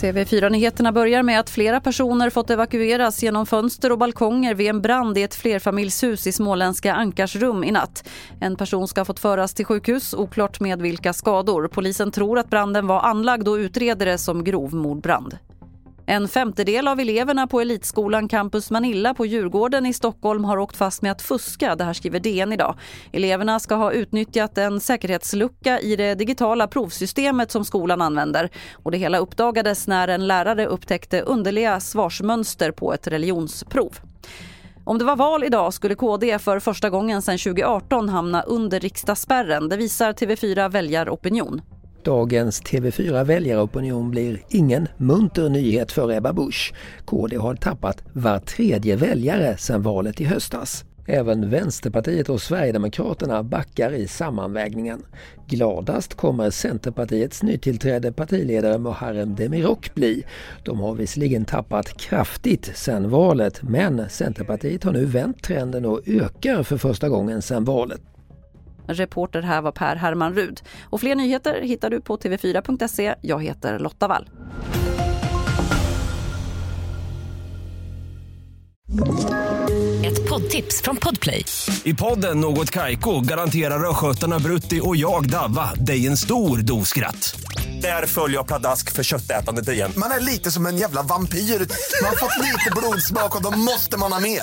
TV4-nyheterna börjar med att flera personer fått evakueras genom fönster och balkonger vid en brand i ett flerfamiljshus i småländska Ankarsrum i natt. En person ska ha fått föras till sjukhus, oklart med vilka skador. Polisen tror att branden var anlagd och utreder det som grov mordbrand. En femtedel av eleverna på elitskolan Campus Manilla på Djurgården i Stockholm har åkt fast med att fuska. Det här skriver DN idag. Eleverna ska ha utnyttjat en säkerhetslucka i det digitala provsystemet som skolan använder. Och det hela uppdagades när en lärare upptäckte underliga svarsmönster på ett religionsprov. Om det var val idag skulle KD för första gången sedan 2018 hamna under riksdagsspärren. Det visar TV4 Väljaropinion. Dagens TV4 väljaropinion blir ingen munter nyhet för Ebba Busch. KD har tappat var tredje väljare sedan valet i höstas. Även Vänsterpartiet och Sverigedemokraterna backar i sammanvägningen. Gladast kommer Centerpartiets nytillträdde partiledare Muharrem Demirok bli. De har visserligen tappat kraftigt sedan valet men Centerpartiet har nu vänt trenden och ökar för första gången sedan valet. Reporter här var Per Herman Rud. Och fler nyheter hittar du på tv4.se. Jag heter Lotta Wall. Ett poddtips från Podplay. I podden Något Kaiko garanterar östgötarna Brutti och jag, Davva, dig en stor dos skratt. Där följer jag pladask för köttätandet igen. Man är lite som en jävla vampyr. Man har fått lite blodsmak och då måste man ha mer.